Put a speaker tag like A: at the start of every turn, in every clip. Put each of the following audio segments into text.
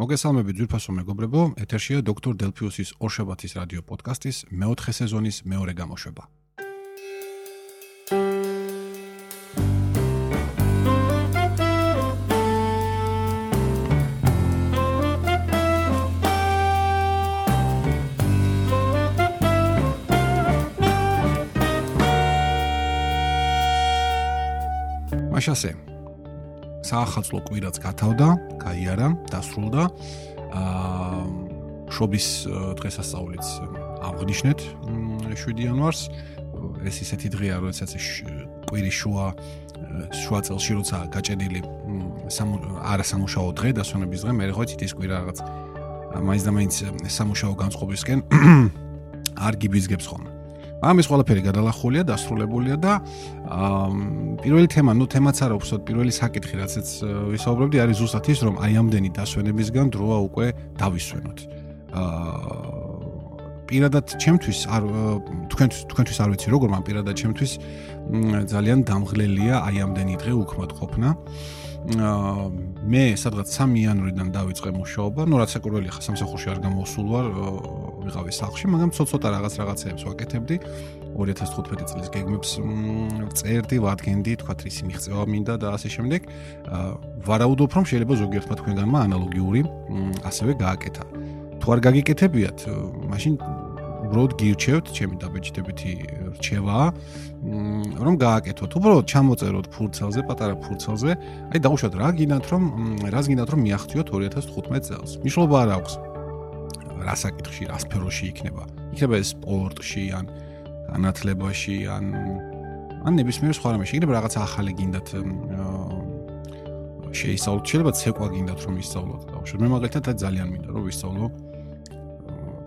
A: მოგესალმებით ძვირფასო მეგობრებო, ეთერშია დოქტორ დელფიუსის ორშაბათის რადიო პოდკასტის მეოთხე სეზონის მეორე გამოშვება. მაშასე საახალწლო კვირაც გათავდა, გაიარა, დასრულდა. აა შობის დღესასწაულიც აღნიშნეთ 7 იანვარს. ეს ისეთი დღეა, როდესაც კვირის შუა შუა წელში როცა გაჭედილი არასამუშაო დღე დასვენების დღე, მე ხო იცით ის კვირა რაღაც მაინც და მაინც სამუშაო განწყობისკენ არ გიბიზგებს ხოლმე. ამის ყველაფერი გადალახულია, დასრულებულია და პირველი თემა, ну თემაც არა უბრალოდ პირველი საკითხი, რაცაც ვისაუბრებდი, არის ზუსტად ის, რომ აი ამდენი დასვენებისგან დროა უკვე დავისვენოთ. აა პირადად ჩემთვის არ თქვენ თქვენთვის არ ვიცი როგორ, მაგრამ პირადად ჩემთვის ძალიან დამღლელია აი ამდენი დღე უქმად ყოფნა. აა მე სადღაც 3 იანვრიდან დავიწყე მუშაობა, ну რაც საკურველი ხა სამსახურში არ გამოსულ ვარ, ვიღავი სახლში, მაგრამ ცოტ-ცოტა რაღაც რაღაცეებს ვაკეთებდი. 2015 წლის გეგმებს წერდი, ვადგენდი, თქვა ისი მიღწევა მინდა და ასე შემდეგ. ვარაუდობ, რომ შეიძლება ზოგიერთმა თქვენგანმა ანალოგიური ასევე გააკეთა. თუ არ გაგიკეთებიათ, მაშინ უბრალოდ გირჩევთ, ჩემი დაბეჭდებითი რჩევაა, რომ გააკეთოთ. უბრალოდ ჩამოწეროთ ფურცელზე, პატარა ფურცელზე, აი დაუშვათ რა გინდათ, რომ რას გინდათ, რომ მიახციოთ 2015 წელს. მიშლობა არ აქვს. რა საკითხში, რა სფეროში იქნება? იქნება ეს სპორტში ან განათლებაში ან ან ნებისმიერ სხვა რამეში. იქნება რაღაც ახალი გინდათ შეისწავლოთ. შეიძლება ცეკვა გინდათ რომ ისწავლოთ. დაუშვათ მე მაგალითად ძალიან მინდა რომ ვისწავლო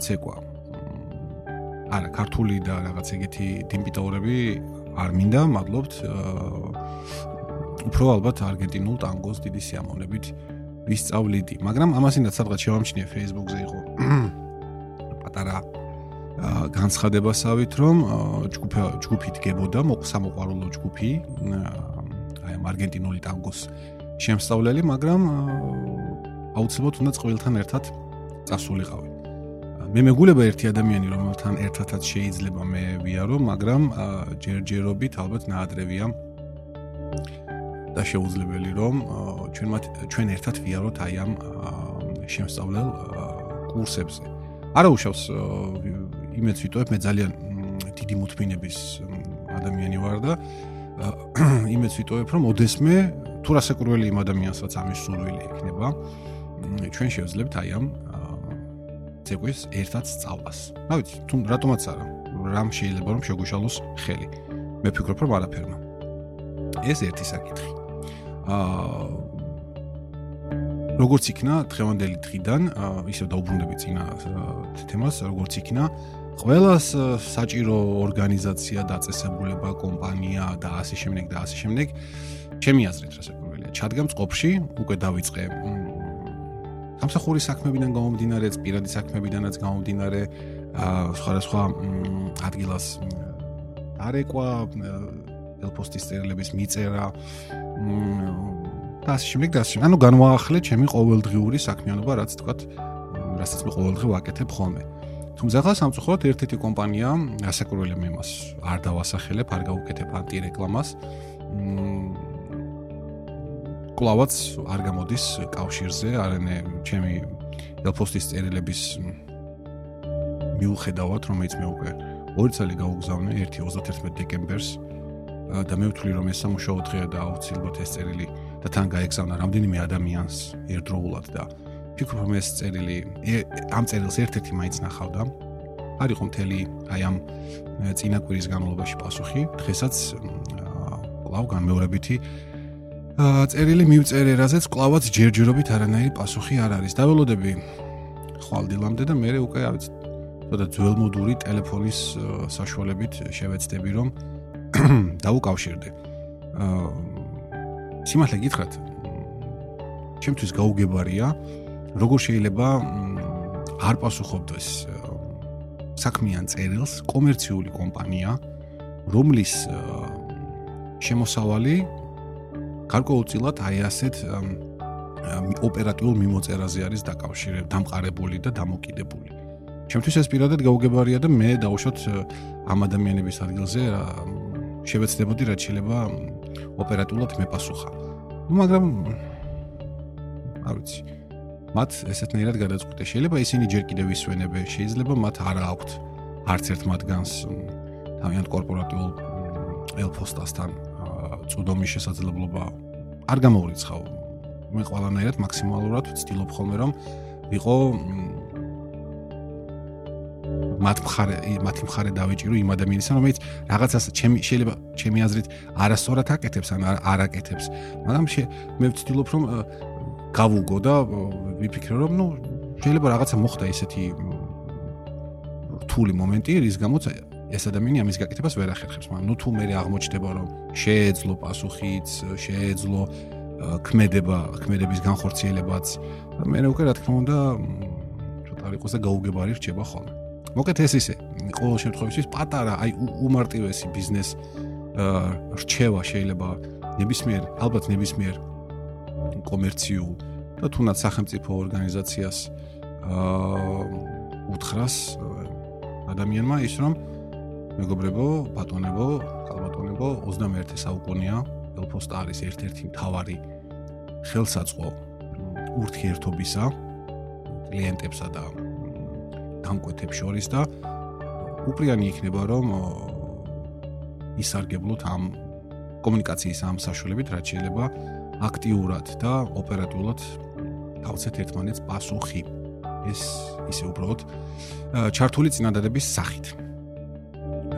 A: ცეკვა. არა, ქართული და რაღაც ეგეთი დიმპიტაურები არ მინდა, მადლობთ. უფრო ალბათ არგენტინულ ტანგოს დიდი სიამოვნებით ვისწავლიდი, მაგრამ ამასინაც სადღაც შევამჩნიე Facebook-ზე იყო პატარა განცხადებასავით, რომ ჯგუფი ჯგუფი დგებოდა, მოყსამოყარულო ჯგუფი, აი არგენტინული ტანგოს შემსწავლელი, მაგრამ აუცილებლად უნდა წყვილთან ერთად წასულიყავი. მე მეგულება ერთი ადამიანი რომელთან ერთადაც შეიძლება მე ვიარო, მაგრამ ჯერჯერობით ალბათ ნაადრევია და შეუძლებელი რომ ჩვენ ჩვენ ერთად ვიაროთ აი ამ შემსწავლელ კურსებზე. არა უშავს იმეც ვიტყვებ მე ძალიან დიდი მოთმინების ადამიანი ვარ და იმეც ვიტყვებ რომ ოდესმე თუ რასაკურველი იმ ადამიანსაც ამის სურვილი ექნება ჩვენ შევძლებთ აი ამ ცეკვის ერთად სწავლას. რა ვიცი, თუ რატომაც არა, რამ შეიძლება რომ შეგუშალოს ხელი. მე ფიქრობ რომ არაფერმა. ეს ერთი საკითხი. აა როგორც იქნა დღევანდელი დღიდან, ისევ დაუბრუნდები წინა თემას, როგორც იქნა ყველას საჭირო ორგანიზაცია, დაწესებულება, კომპანია და ასე შემდეგ და ასე შემდეგ. ჩემი აზრით, რასაკვირველია, ჩადგა მწყობში, უკვე დავიწყე სამსახურის საქმეებიდან გამომდინარე, პირადი საქმეებიდანაც გამომდინარე, აა სხვადასხვა ადგილას არეკვა, ელპოსტის წერილების მიწერა, და შემდეგ და ასე. ანუ განვაახლე ჩემი ყოველდღიური საქმიანობა, რაც თქვა, რასაც მე ყოველდღე ვაკეთებ ხოლმე. თუმცა ახლა სამწუხაროდ ერთ-ერთი კომპანია, ასაკურველი მე მას არ დავასახელებ, არ გავუკეთებ ანტირეკლამას. კლავაც არ გამოდის კავშირზე, არანე ჩემი ელფოსტის წერილების მიუხედავად, რომელიც მე უკვე ორი წელი გაუგზავნე 1-31 დეკემბერს და მე ვთვლი რომ ეს სამუშაო დღეა და აუცილებლად ეს წერილი და თან გაეგზავნა რამდენიმე ადამიანს ერთდროულად და ფიქრობ რომ ეს წერილი ამ წერილს ერთ-ერთი მაინც ნახავდა. არ იყო მთელი აი ამ წინაკვირის განმავლობაში პასუხი, დღესაც კლავ განმეორებითი წერილი მივწერე, რაზეც კლავაც ჯერჯერობით არანაირი პასუხი არ არის. დაველოდები ხვალდილამდე და მე უკვე ავიც ცოტა ძველმოდური ტელეფონის საშუალებით შევეცდები რომ დაუკავშირდე. აა სიმართლე გითხრათ, ჩემთვის გაუგებარია, როგორ შეიძლება არ პასუხობდეს საქმიან წერილს კომერციული კომპანია, რომლის შემოსავალი გარკვეულწილად აი ასეთ ოპერატიულ მიმოწერაზე არის დაკავშირებული, დამყარებული და დამოკიდებული. ჩემთვის ეს პირადად გაუგებარია და მე დაუშვათ ამ ადამიანების ადგილზე შევეცდებოდი რაც შეიძლება ოპერატიულად მეპასუხა. ну მაგრამ არ ვიცი. მათ ესეთნაირად გადაწყვიტე. შეიძლება ისინი ჯერ კიდევ ისვენებენ, შეიძლება მათ არ აქვთ არც ერთ მათგანს თავიანთ კორპორატიულ ელფოსტასთან წუდომის შესაძლებლობა არ გამოურიცხავ. მე ყველანაირად მაქსიმალურად ვცდილობ ხოლმე რომ ვიყო მათ მხარე მათ მხარე დავიჭირო იმ ადამიანისა რომელიც რაღაცას ჩემი შეიძლება ჩემი აზრით არასწორად აკეთებს ან არ აკეთებს მაგრამ მე ვცდილობ რომ გავუგო და ვიფიქრო რომ ნუ შეიძლება რაღაცა მოხდა ისეთი რთული მომენტი რის გამოც ეს ადამიანი ამის გაკეთებას ვერ ახერხებს მაგრამ ნუ თუ მე აღმოჩნდება რომ შეეძლო პასუხიც შეეძლო ქმედება ქმედების განხორციელებაც მე უკვე რა თქმა უნდა ცოტა იყოს და გაუგებარი რჩება ხოლმე. მოკეთ ეს ისე ყოველ შემთხვევაში პატარა აი უმარტივესი ბიზნეს რჩევა შეიძლება ნებისმიერ ალბათ ნებისმიერ კომერციულ და თუნდაც სახელმწიფო ორგანიზაციას აა უთხრას ადამიანმა ის რომ მეგობრებო, ბატონებო, ხალბატონებო 21 საუკუნეა ელფოსტა არის ერთ-ერთი მთავარი ხელსაწყო ურთიერთობისა კლიენტებსა და დამკვეთებს შორის და უპრიანი იქნება რომ ისარგებლოთ ამ კომუნიკაციის ამ საშუალებით, რაც შეიძლება აქტიურად და ოპერატიულად თავცეთ ერთმანეთს პასუხი. ეს ისე უბრალოდ ჩართული წინადადების სახით.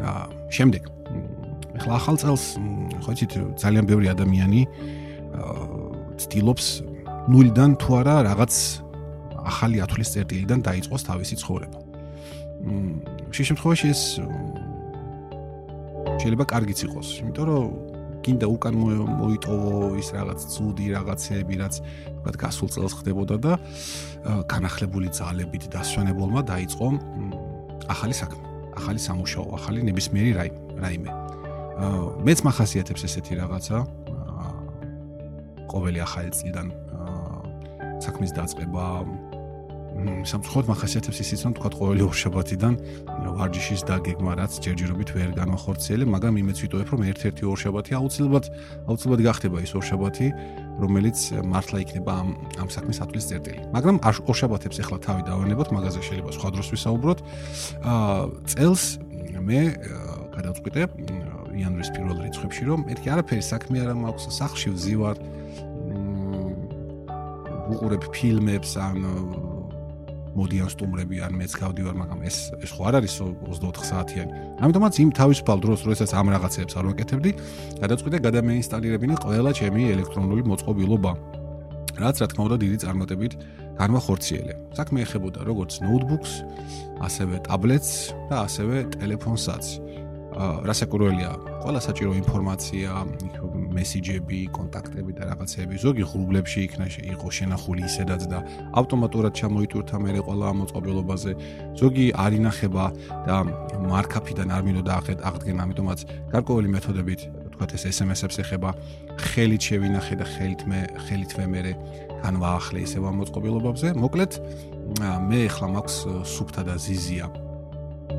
A: აა შემდეგ ახლა ახალ წელს ხო იცით ძალიან ბევრი ადამიანი ცდილობს ნულიდან თუ არა რაღაც ახალი ათვლის წერტილიდან დაიწყოს თავისი ცხოვრება. მ შე შემთხვევაში ეს შეიძლება კარგიც იყოს, იმიტომ რომ გინდა უკან მოიტოვო ის რაღაც ცუდი რაღაცები, რაც თქვათ გასულ წელს ხდებოდა და განახლებული ძალებით დასვენებულმა დაიწყო ახალი საქმე, ახალი სამუშაო, ახალი ნებისმიერი რაიმე. მეც მახასიათებს ესეთი რაღაცა ყოველი ახალი წლიდან საქმის დაწყება სამწუხაროდ მახასიათებს ისიც რომ თქვა ყოველი ორშაბათიდან ვარჯიშის დაგეგმა რაც ჯერჯერობით ვერ განვახორციელე, მაგრამ იმეც ვიტოვებ რომ ერთ-ერთი ორშაბათი აუცილებლად აუცილებლად გახდება ის ორშაბათი, რომელიც მართლა იქნება ამ ამ საქმის ათვლის წერტილი. მაგრამ ორშაბათებს ახლა თავი დავანებოთ, მაგაზე შეიძლება სხვა დროს ვისაუბროთ. აა წელს მე გადავწყვიტე იანვრის პირველ რიცხვებში რომ ერთი არაფერი საქმე არ მაქვს, სახში ვზივარ. უყურებ ფილმებს ან მოდიან სტუმრები ან მეც გავდივარ, მაგრამ ეს ეს ხო არ არის 24 საათიანი. ამიტომაც იმ თავისუფალ დროს, როდესაც ამ რაღაცებს არ ვაკეთებდი, გადაწყვიტე გადამეინსტალირებინი ყველა ჩემი ელექტრონული მოწყობილობა. რაც რა თქმა უნდა დიდი წარმატებით განვახორციელე. საქმე ეხებოდა როგორც ნოუთბუქს, ასევე ტაბლეტს და ასევე ტელეფონსაც. რასაკურველია ყველა საჭირო ინფორმაცია, მესიჯები, კონტაქტები და რაღაცეები ზოგი ღრუბლებში იქნა იყო შენახული ისედაც და ავტომატურად ჩამოიტვირთა მე ყველა მოწყობილობაზე. ზოგი არ ინახება და მარკაფიდან არ მინდოდა აღდგენა, ამიტომაც გარკვეული მეთოდებით, თქვათ ეს SMS-ებს ეხება, ხელით შევინახე და ხელით მე ხელით მე განვაახლე ისევ ამ მოწყობილობებზე. მოკლედ მე ახლა მაქვს სუფთა და ზიზია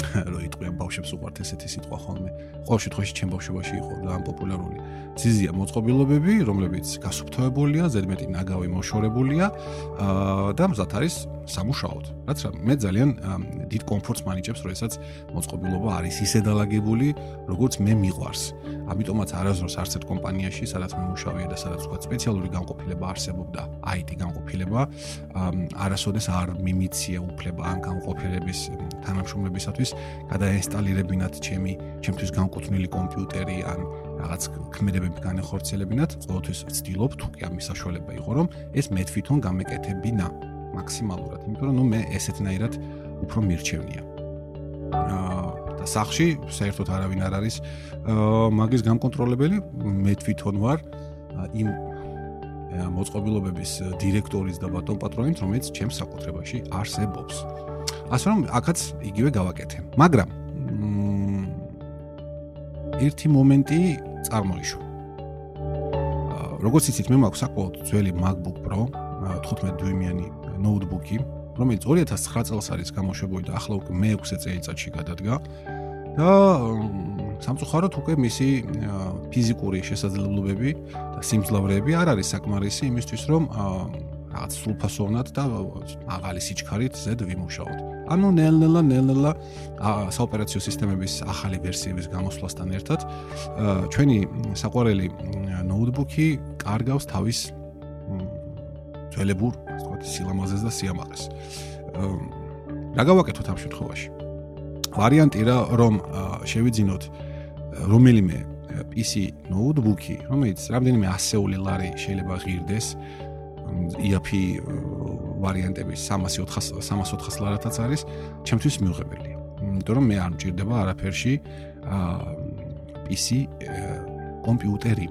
A: რო იტყვიან ბავშვებს უყვართ ესეთი სიტყვა ხოლმე. ყოველ შემთხვევაში ჩემ ბავშვობაში იყო ძალიან პოპულარული. ძიზია მოწყობილობები, რომლებიც გასუფთავებულია, ზედმეტი ნაგავი მოშორებულია და მზად არის სამუშაოდ. რაც რა მე ძალიან დიდ კომფორტს მანიჭებს, როდესაც მოწყობილობა არის ისე დალაგებული, როგორც მე მიყვარს. ამიტომაც არასდროს არც ერთ კომპანიაში, სადაც მე მუშაობია და სადაც თქვა სპეციალური განყოფილება არსებობდა, IT განყოფილება, არასოდეს არ მიმიცია უფლება ამ განყოფილების თანამშრომლებისათვის გადაინსტალირებინათ ჩემი ჩემთვის განკუთვნილი კომპიუტერი ან რაღაც ქმედებები განეხორციელებინათ, ყოველთვის ვცდილობ თუ კი ამის საშუალება იყო, რომ ეს მე თვითონ გამეკეთებინა. მაქსიმალურად, იმიტომ რომ ნუ მე ესეთნაირად უფრო მირჩევნია. აა და სახში საერთოდ არავინ არ არის მაგის გამკონტროლებელი, მე თვითონ ვარ იმ მოწყობილობების დირექტორის და ბატონ პატრონის, რომელიც ჩემს საკუთრებაში არსებობს. ასე რომ აქაც იგივე გავაკეთე. მაგრამ ერთი მომენტი წარმოიშვა. როგორც იცით, მე მაქვს საკუთარი ძველი MacBook Pro 15 დюйმიანი ნოუთბუქი, რომელიც 2009 წელს არის გამოშვებული და ახლა უკვე მე-6 წელიწადში გადადგა. და სამწუხაროდ უკვე მისი ფიზიკური შესაძლებლობები და სიმძლავრეები არ არის საკმარისი იმისთვის, რომ რაღაც სრულფასოვნად და მაღალი სიჩქარით ზედ ვიმუშაოთ. ანუ ნელ-ნელა ნელ-ნელა საოპერაციო სისტემების ახალი ვერსიების გამოსვლასთან ერთად ჩვენი საყვარელი ნოუთბუქი კარგავს თავის ძველებურ, ასე ვთქვათ, სილამაზეს და სიამაყეს. რა გავაკეთოთ ამ შემთხვევაში? ვარიანტი რა რომ შევიძინოთ რომელიმე PC ნოუთბუქი, რომელიც რამდენიმე ასეული ლარი შეიძლება ღირდეს, EAP ვარიანტების 300 300 ლარათაც არის, ჩემთვის მიუღებელია. იმიტომ რომ მე არ მჭირდება არაფერში PC კომპიუტერი.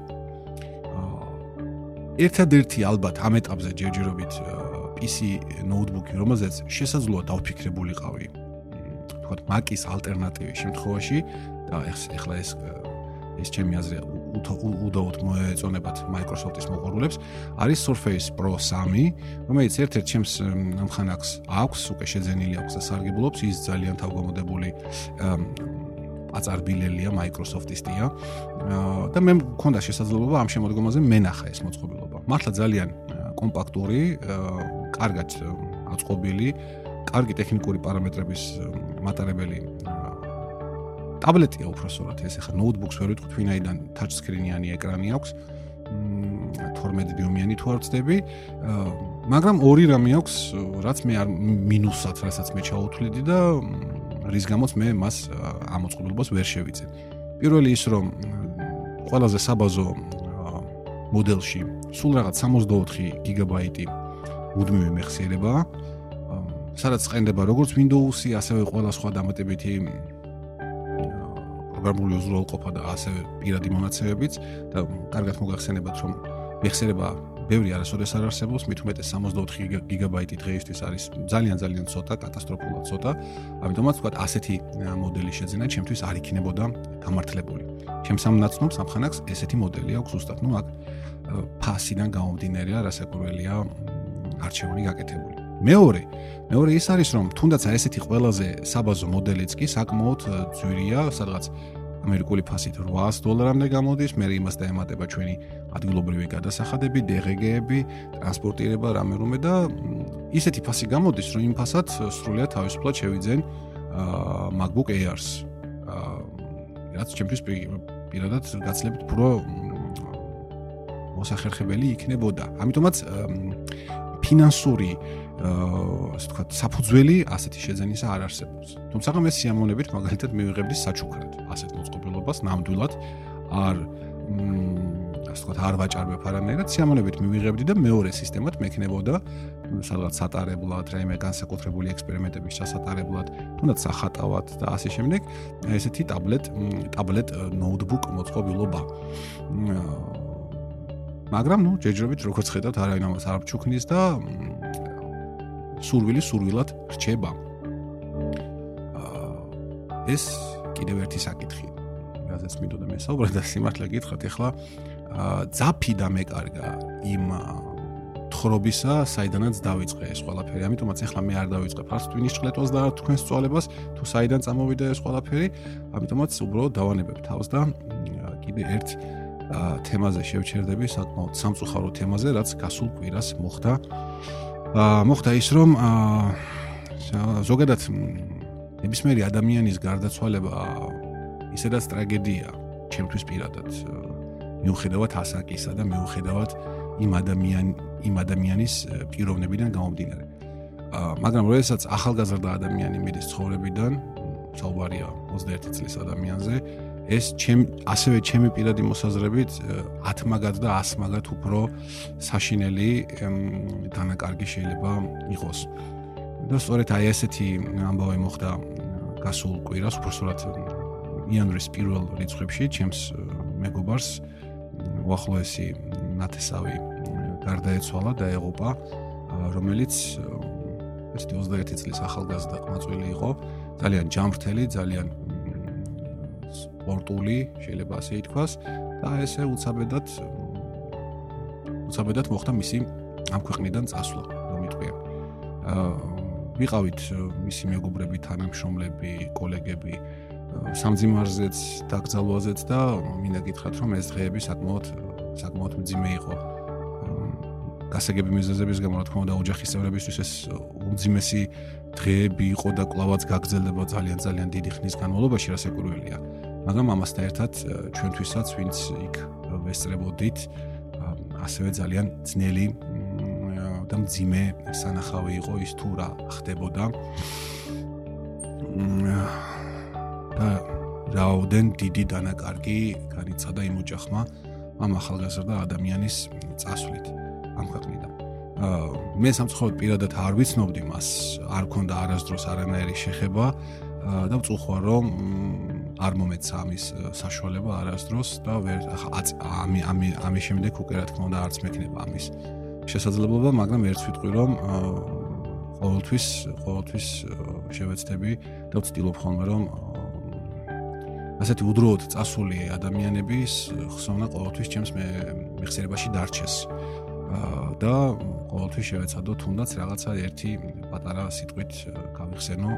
A: ერთადერთი ალბათ ამ ეტაპზე ჯერჯერობით PC ნოუთბუქი, რომელზეც შესაძლოა დავფიქრებულიყავი. თქო, Mac-ის ალტერნატივის შემთხვევაში და ეხლა ეს ეს ჩემი აზრია უდაოდ მოეწონებათ Microsoft-ის მოყარულებს, არის Surface Pro 3, რომელიც ერთ-ერთ ჩემს ამხანაკს აქვს, უკვე შეძენილი აქვს და სარგებლობს, ის ძალიან თავგამოდებული აწარბილელია Microsoft-ისტია. და მე მქონდა შესაძლებლობა ამ შემოდგომაზე მენახა ეს მოწყობილობა. მართლა ძალიან კომპაქტური, კარგად აწყობილი, კარგი ტექნიკური პარამეტრების მატარებელი ტაბლეტია უბრალოდ ეს ახლა ნოუთბუქს ვერ ვიტყვი ვინაიდან touch screen-იანი ეკრანი აქვს. 12 დიუმიანი თუ არ ვწდები. მაგრამ ორი რამე აქვს რაც მე არ მინუსად რასაც მე ჩაუთვლიდი და რის გამოც მე მას ამოწყობილობას ვერ შევიწე. პირველი ის რომ ყველაზე საბაზო მოდელში სულ რაღაც 64 გიგაბაიტი მუდმივი მეხსიერება სადაც ყენდება როგორც Windows-ი ასევე ყველა სხვა დამატებითი პროგრამული უზრუნველყოფა და ასევე პირადი მონაცემებიც და კარგად მოგახსენებათ რომ მეხსიერება ბევრი არასოდეს არ არსებობს, მით უმეტეს 64 გიგაბაიტი დღეისთვის არის ძალიან ძალიან ცოტა, კატასტროფულად ცოტა. ამიტომაც ვთქვათ, ასეთი მოდელი შეძენა ჩემთვის არ იქნებოდა გამართლებული. ჩემს ამ ნაცნობს ამხანაკს ესეთი მოდელი აქვს უბრალოდ, ну აქ ფასიდან გამომდინარეა, რასაკვირველია არჩევანი გაკეთებული. მეორე, მეორე ის არის რომ თუნდაც ესეთი ყველაზე საბაზო მოდელიც კი საკმაოდ ძვირია, სადღაც ამერიკული ფასით 800 დოლარამდე გამოდის, მე იმას დაემატება ჩვენი ადგილობრივი გადასახადები, DRG-ები, ტრანსპორტირება, რამე რომე და ისეთი ფასი გამოდის, რომ იმ ფასად სრულიად თავისუფლად შევიძენ აა MacBook Air-ს. აა რაც ჩემთვის პირადად გაცლებით პრო მოსახერხებელი იქნებოდა. ამიტომაც ფინანსური ასე ვთქვათ, საფუძველი ასეთი შეძენისა არ არსებობს. თუმცა მე სიამოვნებით მაგალითად მივიღებდი საჩუქრად ასეთ მოწყობილობას ნამდვილად არ ასე ვთქვათ, არ ვაჭარბებ არანაირად, სიამოვნებით მივიღებდი და მეორე სისტემად მექნებოდა სადღაც სატარებლად, რაიმე განსაკუთრებული ექსპერიმენტების ჩასატარებლად, თუნდაც სახატავად და ასე შემდეგ, ესეთი ტაბლეტ, ტაბლეტ ნოუთბუქ მოწყობილობა. მაგრამ ნუ ჯერჯერობით როგორც ხედავთ, არავინ ამას არ ჩუქნის და სურვილი სურვილად რჩება. ეს კიდევ ერთი საკითხი. რაზეც მინდოდა მესაუბრე და სიმართლე გითხრათ, ეხლა ძაფი და მეკარგა იმ თხრობისა, საიდანაც დაიწყე ეს ყველაფერი. ამიტომაც ეხლა მე არ დავიწყებ არც ტვინის ჭლეტვას და თქვენს წვალებას, თუ საიდან წამოვიდა ეს ყველაფერი, ამიტომაც უბრალოდ დავანებებ თავს და კიდე ერთ თემაზე შევჩერდები, საკმაოდ სამწუხარო თემაზე, რაც გასულ კვირას მოხდა. მოხდა ის რომ ზოგადად ნებისმიერი ადამიანის გარდაცვალება ისედაც ტრაგედია. ჩემთვის პირადად მიუხედავად ასაკისა და მიუხედავად იმ ადამიან იმ ადამიანის პიროვნებიდან გამომდინარე. მაგრამ როდესაც ახალგაზრდა ადამიანი მიდის ცხოვრებიდან საუბარია 21 წლის ადამიანზე ეს ჩემ ასევე ჩემი პირადი მოსაზრებით 10 მაგად და 100 მაგად უფრო საშინელი დანაკარგი შეიძლება იყოს. და სწორედ აი ესეთი ამბავი მოხდა გასულ კვირას, უბრალოდ იანვრის პირველ რიცხვებში ჩემს მეგობარს უახლოესი ნათესავი გარდაეცვალა და ეღოპა, რომელიც ეს 21 წლის ახალგაზრდა ყმაწვილი იყო, ძალიან ჯამრთელი, ძალიან სპორტული, შეიძლება ასე ითქვას, და ესე უცაბედად უცაბედად მოხდა მისი ამ ქვეყნიდან წასვლა, რომ იტყვია. აა ვიყავით მისი მეგობრები, თანამშრომლები, კოლეგები სამძიმარზეც, დაკრძალვაზეც და მინდა გითხრათ, რომ ეს დღეები საკმაოდ საკმაოდ მძიმე იყო. გასაგები მიზეზების გამო, რა თქმა უნდა, ოჯახის წევრებისთვის ეს უმძიმესი დღეები იყო და კლავაც გაგრძელდება ძალიან ძალიან დიდი ხნის განმავლობაში, რა სეკურველია. მაგრამ ამასთან ერთად ჩვენთვისაც, ვინც იქ ვესწრებოდით, ასევე ძალიან ძნელი და მძიმე სანახავი იყო ის თუ რა ხდებოდა. და რაოდენ დიდი დანაკარგი განიცადა იმ ოჯახმა ამ ახალგაზრდა ადამიანის წასვლით ამ ქვეყნიდან. აა მე სამწუხაროდ პირადად არ ვიცნობდი მას, არ ქონდა არასდროს არანაირი შეხება და ვწუხარ რომ არ მომეცა ამის საშუალება არასდროს და ვერ ამი ამი ამის შემდეგ უკვე რა თქმა უნდა არც მექნება ამის შესაძლებლობა, მაგრამ ერთ ვიტყვი რომ ყოველთვის ყოველთვის შევეცდები და ვცდილობ ხოლმე რომ ასეთი უდროოდ წასული ადამიანების ხსოვნა ყოველთვის ჩემს მეხსიერებაში დარჩეს. და ყოველთვის შევეცადო თუნდაც რაღაცა ერთი პატარა სიტყვით გავიხსენო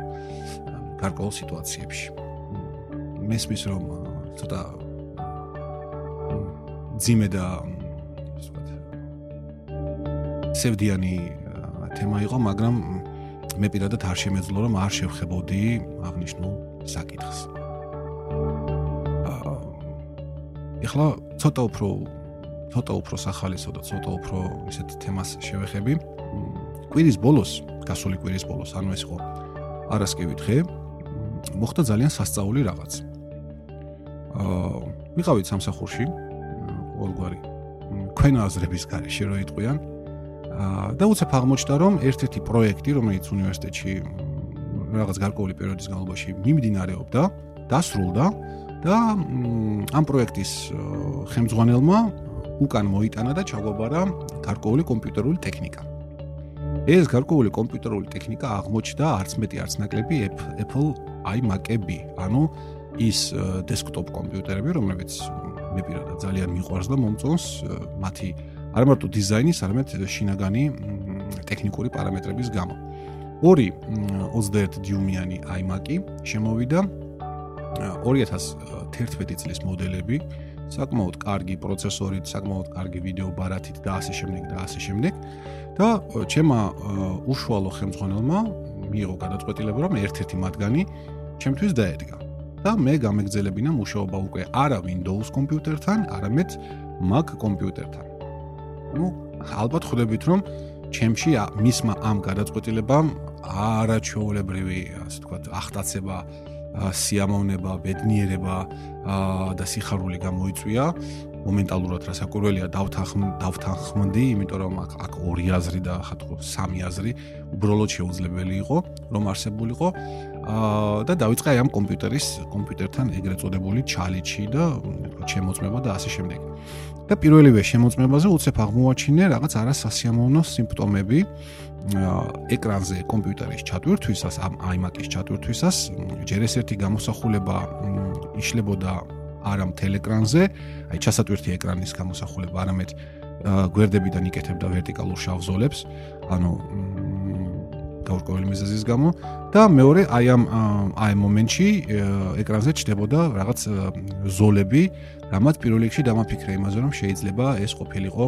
A: გარკვეულ სიტუაციებში. მესმის რომ ცოტა ძიმე და ვთქვათ სევდიანი თემა იყო, მაგრამ მე პირადად არ შემეძლო რომ არ შევხებოდი აღნიშნულ საკითხს. ეხლა ცოტა უფრო ცოტა უფრო სახალისო და ცოტა უფრო ისეთ თემას შევეხები. კვირის ბოლოს, გასული კვირის ბოლოს, ანუ ეს იყო არასკევი დღე, მოხდა ძალიან სასწაული რაღაც. აა, ვიყავით სამსახურში, ყოველგვარი ქვენა აზრების გარეშე რო იტყვიან. აა, და უცებ აღმოჩნდა, რომ ერთ-ერთი პროექტი, რომელიც უნივერსიტეტში რაღაც გარკვეული პერიოდის განმავლობაში მიმდინარეობდა, დასრულდა და ამ პროექტის ხელმძღვანელმა უკან მოიტანა და ჩაგვაბარა გარკვეული კომპიუტერული ტექნიკა. ეს გარკვეული კომპიუტერული ტექნიკა აღმოჩნდა არც მეტი არც ნაკლები Apple iMac-ები, ანუ ის დესკტოპ კომპიუტერები, რომლებიც მე პირადად ძალიან მიყვარს და მომწონს მათი არ მარტო დიზაინის, არამედ შინაგანი ტექნიკური პარამეტრების გამო. ორი 21 დიუმიანი iMac-ი შემოვიდა. 2011 წლის მოდელები საკმაოდ კარგი პროცესორით, საკმაოდ კარგი ვიდეო ბარათით და ასე შემდეგ და ასე შემდეგ. და ჩემმა უშუალო ხელმძღვანელმა მიიღო გადაწყვეტილება რომ ერთ-ერთი მათგანი ჩემთვის დაედგა და მე გამეგზელებინა მუშაობა უკვე არა Windows კომპიუტერთან, არამედ Mac კომპიუტერთან. ну, ალბათ ხვდებით რომ ჩემში მისმა ამ გადაწყვეტილებამ არაჩვეულებრივი, ასე ვთქვათ, ახტაცება სიამოვნება, ბედნიერება და სიხარული გამოიწვია. მომენტალურად რა საკურველია დავთანხმდი, იმიტომ რომ აქ აქ ორი აზრი და ხათქო სამი აზრი უბრალოდ შეუძლებელი იყო, რომ არსებულიყო. და დაიწყე ამ კომპიუტერის კომპიუტერთან ეგრეთ წოდებული ჩალიჩი და შემოწმება და ასე შემდეგ. და პირველივე შემოწმებაზე უცებ აღმოაჩინე რაღაც არასასიამოვნო სიმპტომები. ეკრანზე კომპიუტერის ჩატვირთვისას ამ iMac-ის ჩატვირთვისას ჯერ ეს ერთი გამოსახულება იშლებოდა არა მთელ ეკრანზე, აი ჩასატვირთი ეკრანის გამოსახულება, არამედ გვერდებიდან იკეთებდა ვერტიკალურ შავ ზოლებს, ანუ გაურკვეველი მიზეზის გამო და მეორე აი ამ აი მომენტში ეკრანზე ჩნდებოდა რაღაც ზოლები, რამაც პირველ რიგში დამაფიქრე იმაზე, რომ შეიძლება ეს ყოფილიყო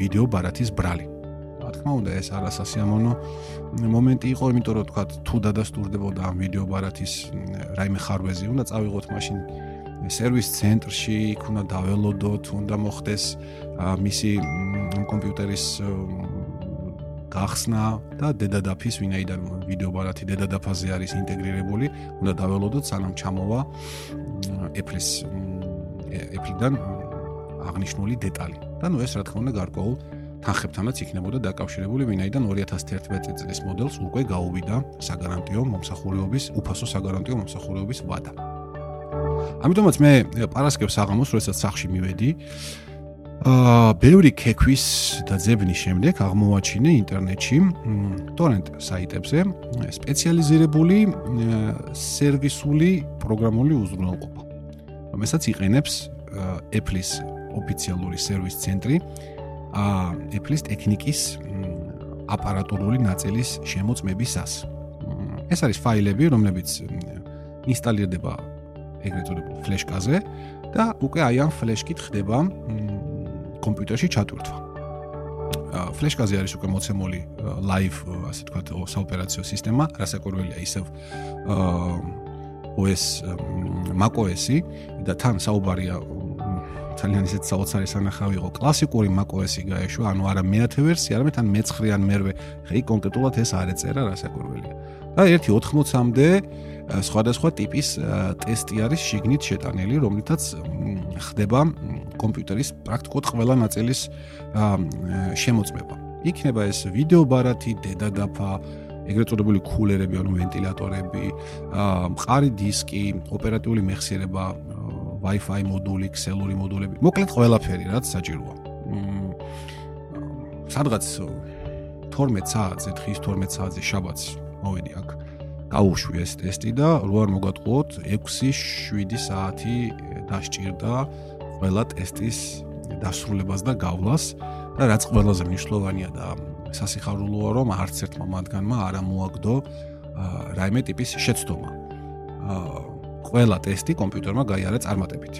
A: ვიდეო ბარათის ბრალი. რა თქმა უნდა ეს არასასიამოვნო მომენტი იყო, იმიტომ რომ თქვა თუ დადასტურდებოდა ამ ვიდეო ბარათის რაიმე ხარვეზი, უნდა წავიღოთ მაშინ სერვის ცენტრში, იქ უნდა დაველოდოთ, უნდა მოხდეს მისი კომპიუტერის გახსნა და დედადაფის ვინაიდან ვიდეო ბარათი დედადაფაზე არის ინტეგრირებული, უნდა დაველოდოთ სანამ ჩამოვა Apple-ის Apple-დან აღნიშნული დეტალი. და ნუ ეს რა თქმა უნდა გარკვეულ თანხებთანაც იქნებოდა დაკავშირებული, ვინაიდან 2011 წლის მოდელს უკვე გაუვიდა საგარანტიო მომსახურეობის, უფასო საგარანტიო მომსახურეობის ვადა. ამიტომაც მე პარასკევს აღამოს, როდესაც სახში მივედი, აა, ბევრი ქეკვის და ძებნის შემდეგ აღმოვაჩინე ინტერნეტში torrent საიტებზე სპეციალიზირებული სერვისული პროგრამული უზრუნველყოფა, რომელსაც იყენებს Apple-ის ოფიციალური სერვის ცენტრი. ა Apple-ის ტექნიკის აპარატურული ნაწილის შემოწმებისას. ეს არის ფაილები, რომლებიც ინსტალირდება ეგრეთ წოდებულ ფლეშკაზე და უკვე აი ამ ფლეშკით ხდება კომპიუტერში ჩატვირთვა. ფლეშკაზე არის უკვე მოცემული live, ასე თქვა, საოპერაციო სისტემა, რასაკვირველია ისევ OS macOS-ი და თან საუბარია ძალიან ისეთ საოცარი სანახავი იყო კლასიკური macOS-ი გაეშვა, ანუ არა მე-10 ვერსია, არამედ თან მე-9 ან მე-8. ხეი კონკრეტულად ეს არ ეწერა რასაკვირველია. და ერთი 80-მდე სხვადასხვა ტიპის ტესტი არის შიგნით შეტანილი, რომლითაც ხდება კომპიუტერის პრაქტიკულად ყველა ნაწილის შემოწმება. იქნება ეს ვიდეო ბარათი, დედადაფა, ეგრეთ წოდებული კულერები, ანუ ვენტილატორები, მყარი დისკი, ოპერატიული მეხსიერება, Wi-Fi მოდული, ქსელური მოდულები, მოკლედ ყველაფერი, რაც საჭიროა. სადღაც 12 საათზე, დღის 12 საათზე შაბათს მოვედი აქ. გაუშვი ეს ტესტი და რო არ მოგატყუოთ 6-7 საათი დასჭირდა ყველა ტესტის დასრულებას და გავლას და რაც ყველაზე მნიშვნელოვანია და სასიხარულოა რომ არც ერთმა მათგანმა არ მოაგდო რაიმე ტიპის შეცდომა. ყველა ტესტი კომპიუტერმა გაიარა წარმატებით.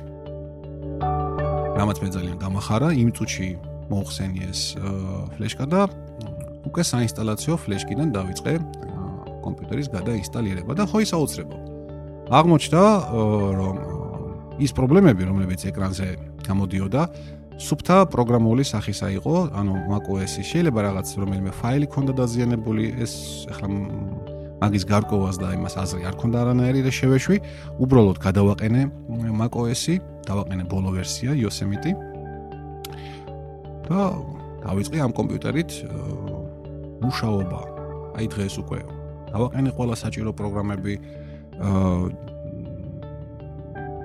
A: რამაც მე ძალიან გამახარა, იმ წუთში მოხსენი ეს ფლეშკა და უკვე საინსტალაციო ფლეშკიდან დავიწყე კომპიუტერის გადაინსტალირება და ხო ისაუცრებო. აღმოჩნდა რომ ის პრობლემები, რომლებიც ეკრანზე გამოდიოდა, სუფთა პროგრამული სახისა იყო, ანუ macOS-ი შეიძლება რაღაც რომელიმე ფაილი ქონდა დაზიანებული, ეს ახლა მაგის გარკვევას და იმას აზრი არ ქონდა არანაირი და შევეშვი, უბრალოდ გადავაყენე macOS-ი, დავაყენე ბოლო ვერსია Yosemite და დავიწყე ამ კომპიუტერით მუშაობა. აი დღეს უკვე დავაყენე ყველა საჭირო პროგრამები აა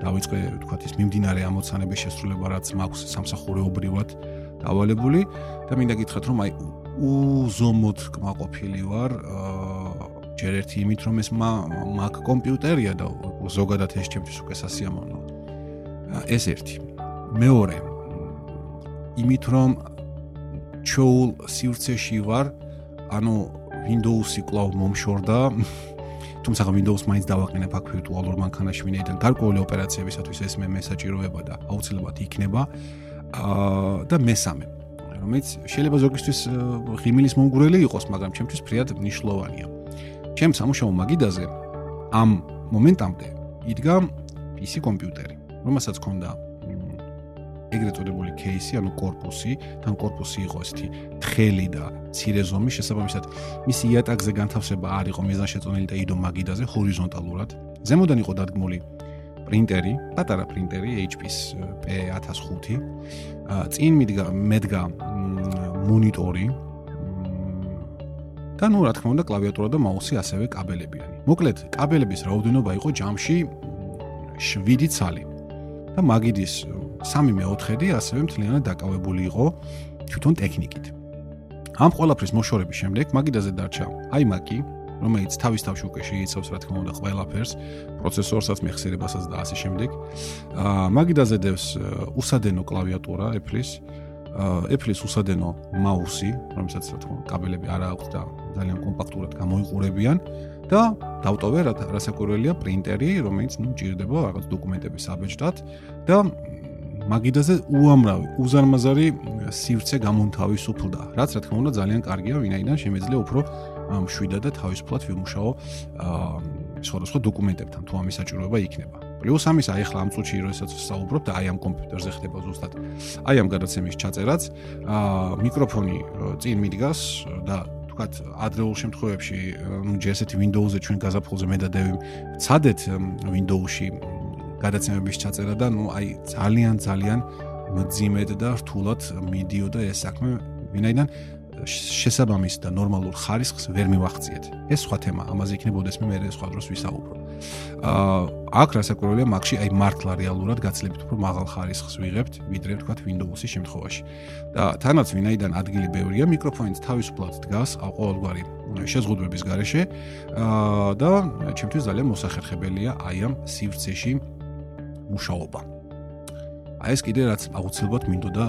A: დავიწყე თქვათ ის მიმდინარე ამოცანების შესრულება რაც მაქვს სამსახურეობრივად დავალებული. და მინდა გითხრათ რომ აი უზომოდ კმაყოფილი ვარ. ჯერ ერთი იმით რომ ეს მაგ კომპიუტერია და ზოგადად ეს ჩემთვის უკვე სასიამოვნოა ეს ერთი. მეორე. იმით რომ ჩოულ სივრცეში ვარ ანუ Windows-ი კვლავ მომშორდა. თუმცა Windows მაინც დავაყენებ აქ ვირტუალურ მანქანაში ვინაიდან გარკვეული ოპერაციებისათვის ეს მე მესაჭიროება და აუცილებლად იქნება. აა და მესამე რომელიც შეიძლება ზოგისთვის ღიმილის მომგვრელი იყოს მაგრამ ჩემთვის ფრიად მნიშვნელოვანია. ჩემ სამუშაო მაგიდაზე ამ მომენტამდე იდგა PC კომპიუტერი რომელსაც ქონდა ეგრეთ წოდებული кейსი, ანუ корпуსი, თან корпуსი იყო ესეთი თხელი და მცირე ზომი, შესაბამისად მისი იატაკზე განთავსება არ იყო მეზა შეწონილი და იდო მაგიდაზე ჰორიზონტალურად. ზემოდან იყო დადგმული პრინტერი, პატარა პრინტერი HP-ს P1005. წინ მიდგა მედგა მონიტორი და ნუ რა თქმა უნდა კლავიატურა და მაუსი ასევე კაბელებიანი. მოკლედ, კაბელების რაოდენობა იყო ჯამში 7 ცალი. და მაგიდის 3/4 ასევე მთლიანად დაკავებული იყო თვითონ ტექნიკით. ამ ყველაფრის მოშორების შემდეგ მაგიდაზე დარჩა iMac-ი, რომელიც თავის თავში უკვე შეიცავს რა თქმა უნდა ყველაფერს, პროცესორსაც, მეხსიერებასაც და ასე შემდეგ. აა მაგიდაზე დევს უსადენო კლავიატურა Apple-ის, Apple-ის უსადენო მაუსი, რომელსაც რა თქმა უნდა კაბელები არ აქვს და ძალიან კომპაქტურად გამოიყურებიან. და დავტოვე რასაკვირველია პრინტერი, რომელიც ნუ ჭირდება რაღაც დოკუმენტების აბეჭდად და მაგიდაზე უამრავი უზარმაზარი სივრცე გამონთავისუფლდა, რაც რა თქმა უნდა ძალიან კარგია, ვინაიდან შემეძლია უფრო მშვიდად და თავისუფლად ვიმუშაო სხვადასხვა დოკუმენტებთან, თუ ამის საჭიროება იქნება. პლუს ამის აი ახლა ამ წუთში როდესაც ვსაუბრობ და აი ამ კომპიუტერზე ხდება ზუსტად აი ამ გადაცემის ჩაწერაც, აა მიკროფონი წინ მიდგას და თქვათ ადრეულ შემთხვევებში ჯერ ესეთი Windows-ზე ჩვენ გაზაფხულზე მე და დევი ცადეთ Windows-ში გადაცემების ჩაწერა და ნუ აი ძალიან ძალიან მძიმედ და რთულად მიდიოდა ეს საქმე ვინაიდან შესაბამის და ნორმალურ ხარისხს ვერ მივახციეთ. ეს სხვა თემა, ამაზე იქნებოდეს მე მე სხვა დროს ვისაუბრო. აა აქ რასაკვირველია, მაგში აი მართლა რეალურად გაცლებით უფრო მაღალ ხარისხს ვიღებთ, ვიდრე თქვა Windows-ის შემთხვევაში. და თანაც ვინაიდან ადგილი ბევრია, მიკროფონიც თავისუფლად დგას ყოველგვარი შეზღუდვების გარეშე. აა და ჩემთვის ძალიან მოსახერხებელია აი ამ სივრცეში მუშაობა. აი ეს კიდე რაც აუცილებლად მინდოდა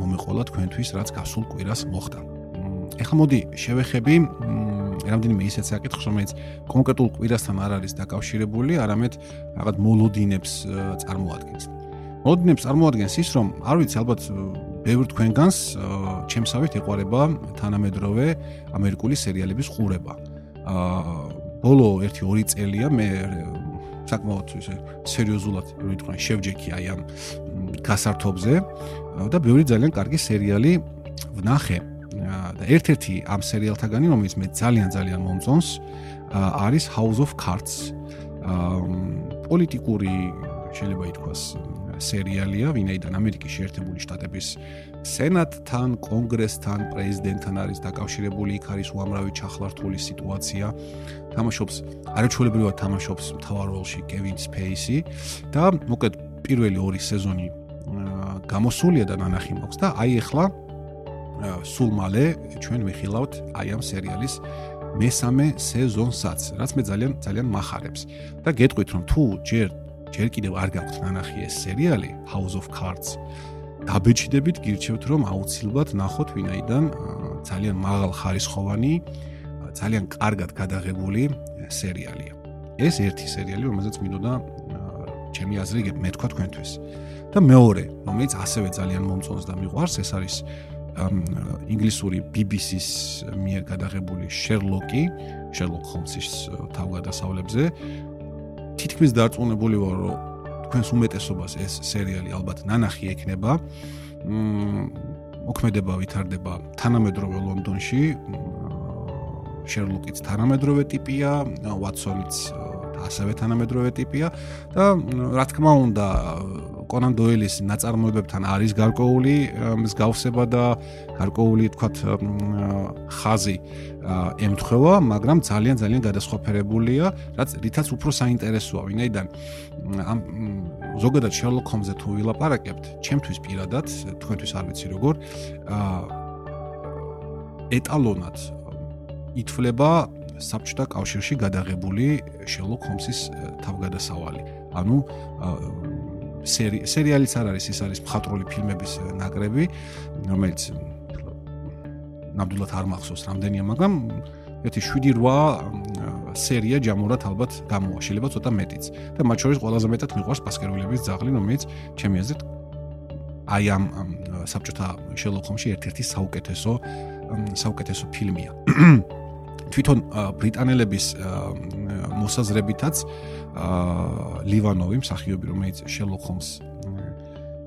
A: მომეყოლა თქვენთვის, რაც გასულ კვირას მოხდა. ეხლა მოდი შევეხები რამდენიმე ისეთ საკითხს, რომელიც კონკრეტულ კვირასთან არ არის დაკავშირებული, არამედ რაღაც მოლოდინებს წარმოადგენს. მოლოდინებს წარმოადგენს ის, რომ არ ვიცი, ალბათ ბევრ თქვენგანს ჩემსავით ეყარება თანამედროვე ამერიკული სერიალების ყურება. აა ბოლო 1-2 წელია მე საკმაოდ ისე სერიოზულად ვიტყვი შევჯექი აი ამ გასართობზე. და ბევრი ძალიან კარგი სერიალი ვნახე. და ერთ-ერთი ამ სერიალთაგანი რომელიც მე ძალიან ძალიან მომწონს არის House of Cards. პოლიტიკური შეიძლება ითქვას სერიალია ვინაიდან ამერიკის შეერთებული შტატების სენატთან, კონგრესთან, პრეზიდენტთან არის დაკავშირებული, იქ არის უამრავი ჩახლართული სიტუაცია. თამაშობს, არაჩვეულებრივად თამაშობს მთავარ როლში კევინ სპეისი და მოკეთ პირველი ორი სეზონი გამოსულია და ნანახი მაქვს და აი ახლა სულ მალე ჩვენ ვიხილავთ აი ამ სერიალის მესამე სეზონსაც, რაც მე ძალიან ძალიან מחარებს. და გეტყვით რომ თუ ჯერ ჯერ კიდევ არ გაქვთ ნანახი ეს სერიალი House of Cards. დაბეჭდებით გირჩევთ რომ აუცილებლად ნახოთ ვინაიდან ძალიან მაღალ ხარისხოვანი ძალიან კარგად გადაღებული სერიალია. ეს ერთი სერიალი რომელზეც მინდოდა ჩემი აზრი მე თქვა თქვენთვის. და მეორე რომელიც ასევე ძალიან მომწონს და მიყვარს ეს არის ინგლისური BBC-ს მიერ გადაღებული Sherlock-ი Sherlock Holmes-ის თავგადასავლებზე თითქმის დარწმუნებული ვარ რომ თქვენს უმეტესობას ეს სერიალი ალბათ ნანახი ექნება. მ მოქმედება ვითარდება თანამედროვე ლონდონში. შერლოკიც თანამედროვე ტიპია, ვატსონიც ასევე თანამედროვე ტიპია და რა თქმა უნდა კონან დოილის ნაწარმოებებთან არის გარკვეული მსგავსება და გარკვეული თქვათ ხაზი ემთხვევა, მაგრამ ძალიან ძალიან გადასხვაფერებულია, რაც რითაც უფრო საინტერესოა, ვინაიდან ამ ზოგადად შერლოკ ჰომზე თუ ვილაპარაკებთ, ჩემთვის პირადად, თქვენთვის არ ვიცი როგორ, ეტალონად ითვლება საბჭოთა კავშირში გადაღებული შერლოკ ჰომსის თავგადასავალი. ანუ სერიალიც არ არის, ის არის მხატვრული ფილმების ნაკრები, რომელიც ნამდვილად არ მახსოვს რამდენია, მაგრამ ერთი 7-8 სერია ჯამურად ალბათ გამოვა, შეიძლება ცოტა მეტიც. და მათ შორის ყველაზე მეტად მიყვარს ბასკეტბოლების ძაღლი, რომელიც ჩემი აზრით აი ამ საბჭოთა შერლოკ ჰომსში ერთ-ერთი საუკეთესო საუკეთესო ფილმია. თვითონ ბრიტანელების მოსაზრებითაც ლივანოვი მსახიობი რომელიც შერლოკ ჰომს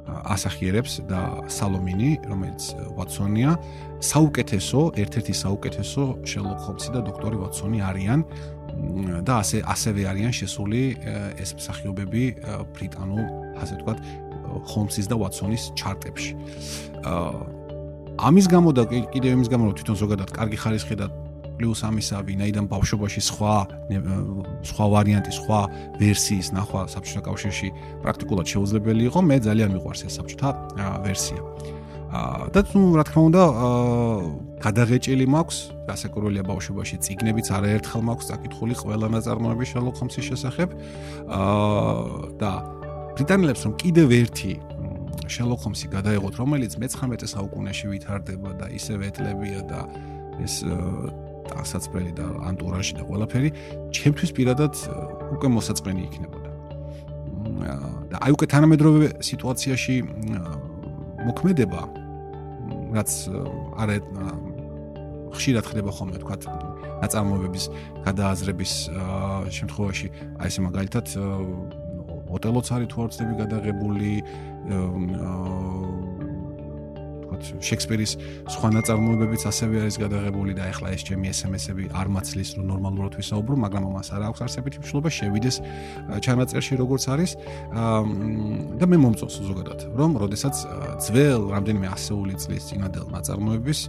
A: ასახიერებს და სალომინი რომელიც ვატსონია საუკეთესო ერთ-ერთი საუკეთესო შერლოკ ჰომსი და დოქტორი ვატსონი არიან და ასე ასევე არიან შესული ეს მსახიობები ბრიტანულ ასე ვთქვათ ჰომსის და ვატსონის ჩარტებში. ამის გამო და კიდევ იმის გამო რომ თვითონ ზოგადად კარგი ხარისხი და პლუს ამისა ვინაიდან ბავშვობაში სხვა სხვა ვარიანტი, სხვა ვერსიის ნახვა საბჭოთა კავშირში პრაქტიკულად შეუძლებელი იყო, მე ძალიან მიყვარს ეს საბჭოთა ვერსია. აა და თუ რა თქმა უნდა, აა გადაღეჭილი მაქვს, გასაკურველია ბავშვობაში ციგნებიც არაერთხელ მაქვს წაკითხული ყველა ნაწარმოების შერლოკ ჰომსის შესახებ. აა და ბრიტანელებს რომ კიდევ ერთი შერლოკ ჰომსი გადაეღოთ, რომელიც მე-19 საუკუნეში ვითარდება და ისევ ეთლებია და ეს დასაცმელი და ანტურაჟი და ყველაფერი ჩემთვის პირადად უკვე მოსაწყენი იქნებოდა. და აი უკვე თანამედროვე სიტუაციაში მოქმედება რაც არა ხშირად ხდება ხოლმე თქვა ნაწარმოებების გადააზრების შემთხვევაში აი ესე მაგალითად ოტელოც არის თუ არ ვცდები გადაღებული ვთქვათ, შექსპირის სხვა ნაწარმოებებიც ასევე არის გადაღებული და ეხლა ეს ჩემი SMS-ები არ მაცლის, რომ ნორმალურად ვისაუბრო, მაგრამ ამას არ აქვს არსებითი მნიშვნელობა, შევიდეს ჩანაწერში როგორც არის. და მე მომწონს ზოგადად, რომ როდესაც ძველ რამდენიმე ასეული წლის წინადელ ნაწარმოების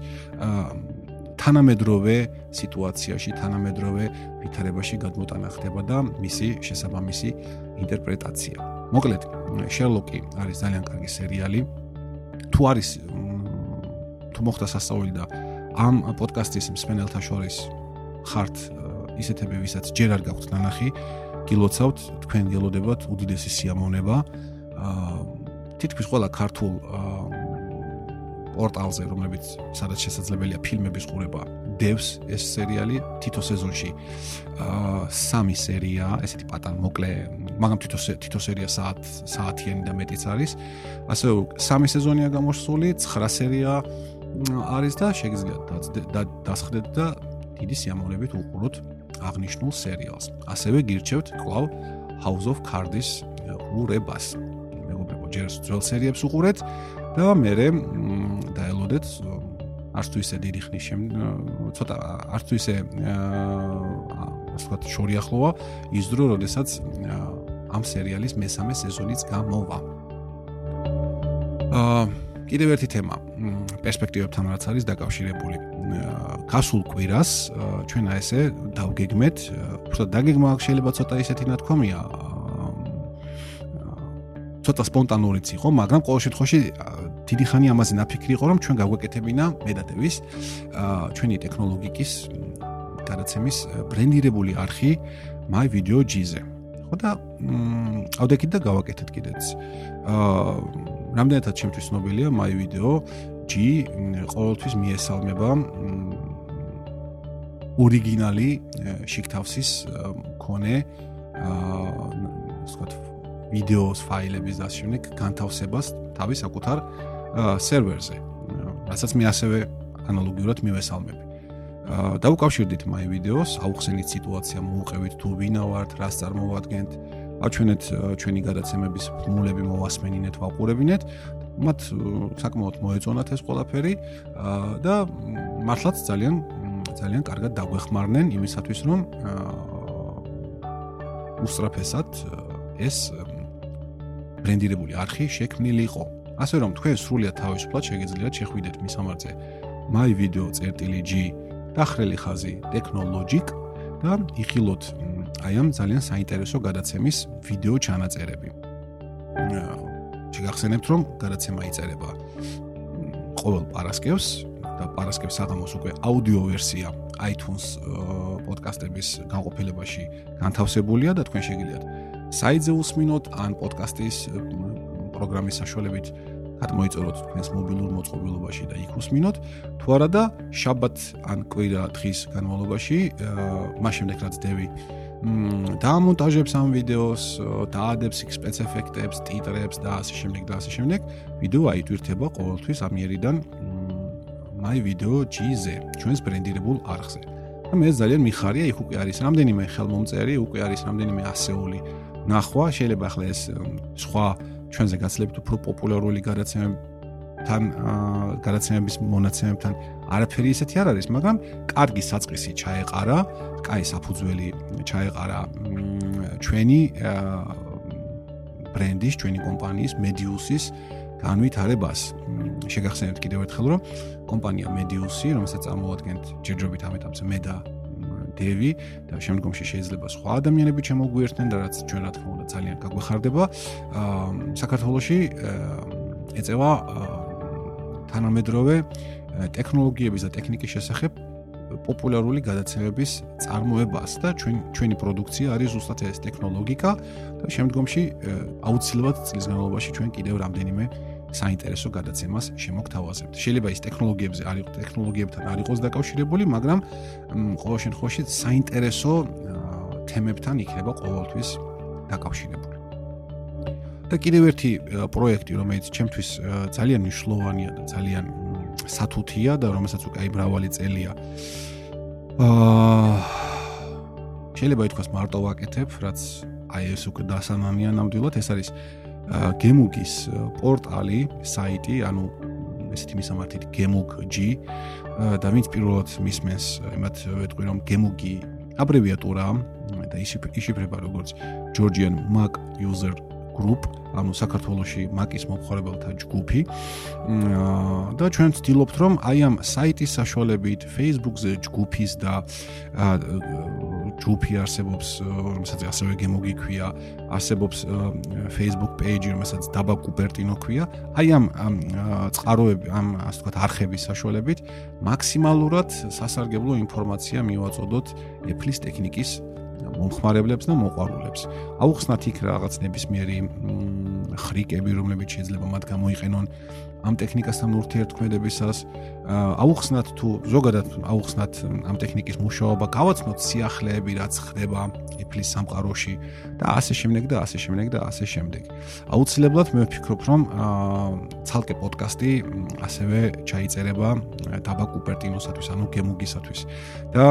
A: თანამედროვე სიტუაციაში, თანამედროვე ვითარებაში გადმოტანა ხდება და მისი შესაბამისი ინტერპრეტაცია. მოკლედ, შერლოკი არის ძალიან კარგი სერიალი. თუ არის თუ მოხდა სასწაული და ამ პოდკასტის მსმენელთა შორის ხართ ისეთები, ვისაც ჯერ არ გაქვთ ნანახი, გილოცავთ, თქვენ გელოდებათ უდიდესი სიამოვნება. აა თითქმის ყველა ქართულ პორტალზე, რომლებიც სადაც შესაძლებელია ფილმების ყურება, დევს ეს სერიალი თითო სეზონში. აა სამი სერია, ესეთი პატარ მოკლე, მაგრამ თითო თითო სერია საათ საათიანი და მეტიც არის. ასე სამი სეზონია გამოსული, 9 სერია არის და შეგიძლიათ დასხდეთ და დიდი სიამოვნებით უყუროთ აღნიშნულ სერიალს. ასევე გირჩევთ კლავ House of Cards-ის ყურებას. მეგობრებო, ჯერ ძველ სერიებს უყურეთ და მე დაელოდეთ არც თუ ისე დიდი ხნის შემდეგ ცოტა არც თუ ისე აა ასე ვთქვათ შორიახლოა ის დრო, როდესაც ამ სერიალის მესამე სეზონიც გამოვა. აა კიდევ ერთი თემა პერსპექტივებთან რაც არის დაკავშირებული. გასულ კვირას ჩვენ აი ესე დავგეგმეთ, უბრალოდ დაგეგმა შეიძლება ცოტა ისეთი ნათქვამია. ცოტა სპონტანურიც იყო, მაგრამ ყოველ შემთხვევაში დიდი ხანი ამაზე ნაფიქრი იყო, რომ ჩვენ გავგეკეთებინა მედატევის ჩვენი ტექნოლოგიკის გადაცემის ბრენდირებული არხი My Video G-ზე. ხო და აუდეკით და გავაკეთეთ კიდეც. აა რამდენადაც ჩემთვის ცნობილია My Video G ყოველთვის მიესალმება ორიგინალი შიქთავსის მქონე აა ვთქვათ ვიდეოს ფაილების დასშენეკ განთავსებას თავის საკუთარ სერვერზე. რასაც მე ასევე ანალოგიურად მივესალმები. დაუკავშირდით My Videos, აუხსენით სიტუაცია, მოუყევით თუ ვინა ვართ, რას წარმოადგენთ, აჩვენეთ ჩვენი გადაცემების ფორმულები მოვასმენინეთ, ვაყურებინეთ. მათ საკმაოდ მოეწონათ ეს ყველაფერი და მართლაც ძალიან ძალიან კარგად დაგვეხმარნენ იმისათვის, რომ უსწრაფესად ეს ბრენდირებული არხი შექმნილიყო. ასე რომ თქვენ სრულიად თავისუფლად შეგიძლიათ შეხვიდეთ მისამართზე myvideo.g დახრელი ხაზი technologic და იხილოთ აი ამ ძალიან საინტერესო გადაცემის ვიდეო ჩანაწერები. შეგახსენებთ რომ გადაცემა იწერება ყოველ პარასკევს და პარასკევს საღამოს უკვე აუდიო ვერსია iTunes პოდკასტების განყოფილებაში განთავსებულია და თქვენ შეგიძლიათ საიტზე უსმინოთ ან პოდკასტის პროგრამის საშუალებით გადმოიწოროთ თქვენს მობილურ მოწყობილობაში და იქ უსმინოთ თუ არა და შაბათ ან კვირა დღის განმავლობაში მას შემდეგ რაც დევი დაამონტაჟებს ამ ვიდეოს, დაადებს იქ სპეციფექტებს, ტიტრებს და ასე შემდეგ და ასე შემდეგ, ვიდეო აიტვირთება ყოველთვის ამიერიდან my video GZ, ჩვენს ბრენდირებულ არხზე. და მე ძალიან მიხარია, იქ უკვე არის რამდენიმე ხელმომწერი, უკვე არის რამდენიმე ასეული ნახვა, შეიძლება ახლა ეს სხვა ჩვენზე გაცლებთ უფრო პოპულარული გადაცემები თან გადაცემების მონაცემებთან არაფერი ისეთი არ არის, მაგრამ კარგი საწყისი ჩაეყარა, კაი საფუძველი ჩაეყარა ჩვენი ბრენდის, ჩვენი კომპანიის Medius-ის განვითარებას. შეგახსენებთ კიდევ ერთხელ, რომ კომპანია Medius-ი, რომელსაც წარმოადგენთ ჯერჯერობით ამ ეტაპზე მე და დევი და შემდგომში შეიძლება სხვა ადამიანები შემოგვიერთდნენ და რაც ჩვენ რა თქმა უნდა ძალიან გაგვეხარდება. აა საქართველოსი ეწევა თანამედროვე ტექნოლოგიების და ტექნიკის შესახებ პოპულარული გადაცემების წარმოებას და ჩვენ ჩვენი პროდუქცია არის ზუსტად ეს ტექნოლოგიკა და შემდგომში აუცილებლად წლის განმავლობაში ჩვენ კიდევ რამდენიმე საინტერესო გადაცემას შემოგთავაზებთ. შეიძლება ის ტექნოლოგიებზე არ იყოს ტექნოლოგიებთან არ იყოს დაკავშირებული, მაგრამ ყოველ შემთხვევაში საინტერესო თემებთან იქნება ყოველთვის დაკავშირებული. და კიდევ ერთი პროექტი, რომელიც ჩემთვის ძალიან მნიშვნელოვანია და ძალიან სათუთია და რომელსაც უკვე აი მრავალი წელია. აა შეიძლება ითქვას მარტო ვაკეთებ, რაც აი ეს უკვე დასამამია ნამდვილად, ეს არის გემუგის პორტალი, საიტი, ანუ ესეთი მისამართით gemug.g და ვინც პირველად მისმენს, იმათ ვეტყვი რომ gemug-ი აბრევიატურაა და იშიფრება როგორც Georgian Mac User group, ანუ საქართველოსი მაკის მომხმარებელთა ჯგუფი. და ჩვენ ვცდილობთ, რომ აი ამ საიტის საშუალებით Facebook-ზე ჯგუფის და ჯგუფი არსებობს, რომელსაც ასევე გემოგიქვია, არსებობს Facebook page, რომელსაც დაბა კუპერტინო ქვია. აი ამ წყაროები, ამ ასე ვთქვათ, არხების საშუალებით მაქსიმალურად სასარგებლო ინფორმაცია მივაწოდოთ Apple-ის ტექნიკის მომხმარებლებს და მოყვარულებს. აუხსნათ იქ რაღაც ნებისმიერი ხრიკები, რომლებიც შეიძლება მათ გამოიყენონ ამ ტექნიკასთან ურთიერთქმედებისას აუხსნათ თუ ზოგადად აუხსნათ ამ ტექნიკის მუშაობა, გავაცნოთ სიახლეები, რაც ხდება ეფლის სამყაროში და ასე შემდეგ და ასე შემდეგ და ასე შემდეგ. აუცილებლად მე ვფიქრობ, რომ ცალკე პოდკასტი ასევე ჩაიწერება დაბა კუპერტინოსათვის, ანუ გემუგისათვის. და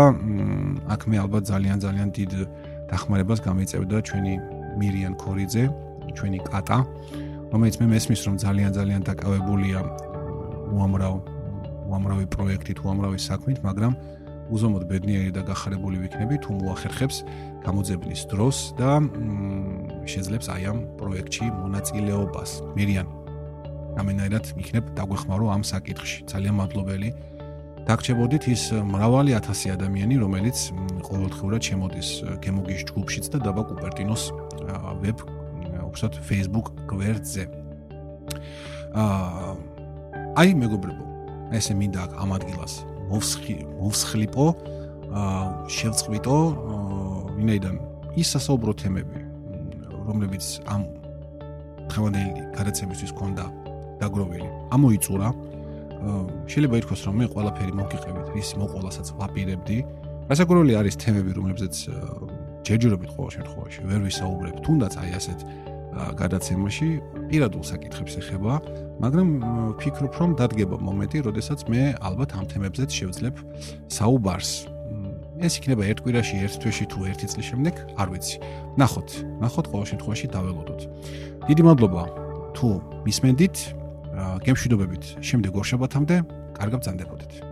A: აქ მე ალბათ ძალიან ძალიან დიდ დახმარებას გამეწევდა ჩვენი მირიან ქორიძე, ჩვენი კატა რომელიც მე მესმის რომ ძალიან ძალიან დაკავებულია უამრავ უამრავი პროექტით, უამრავი საქმით, მაგრამ უზომოდ ბედნიერი და გახარებული ვიქნები თუ მოახერხებს გამოძებნის დროს და შეძლებს აი ამ პროექტში მონაწილეობას. მირიან ამენაირად იქნებ დაგვეხმარო ამ საკითხში. ძალიან მადლობელი. დაგჭებოდით ის მრავალი ათასი ადამიანი, რომელიც ყოველდღურად შემოდის გემოგის ჯგუფშიც და დაბა კუპერტინოს ვებ უბრალოდ Facebook გვერდზე. აა აი მეგობრებო, ესე მინდა ამ ადგილას მოვსხი მოვსხლიპო, აა შევწყვიტო, ვინაიდან ის სასაუბრო თემები, რომლებიც ამ დღევანდელი გადაცემისთვის ქონდა დაგროვილი, ამოიწურა. შეიძლება ითქვას, რომ მე ყველაფერი მოგიყევით, ის მოყოლასაც ვაპირებდი. რასაკვირველი არის თემები, რომლებზეც ჯერჯერობით ყოველ შემთხვევაში ვერ ვისაუბრებ, თუნდაც აი ასეთ გადაცემაში პირადულ საკითხებს ეხება, მაგრამ ვფიქრობ, რომ დადგება მომენტი, როდესაც მე ალბათ ამ თემებზეც შევძლებ საუბარს. ეს იქნება ერთ კვირაში, ერთ თვეში თუ ერთი წლის შემდეგ, არ ვიცი. ნახოთ, ნახოთ ყოველ შემთხვევაში დაველოდოთ. დიდი მადლობა თუ მისმენდით, გემშვიდობებით შემდეგ ორშაბათამდე, კარგად ბრძანდებოდეთ.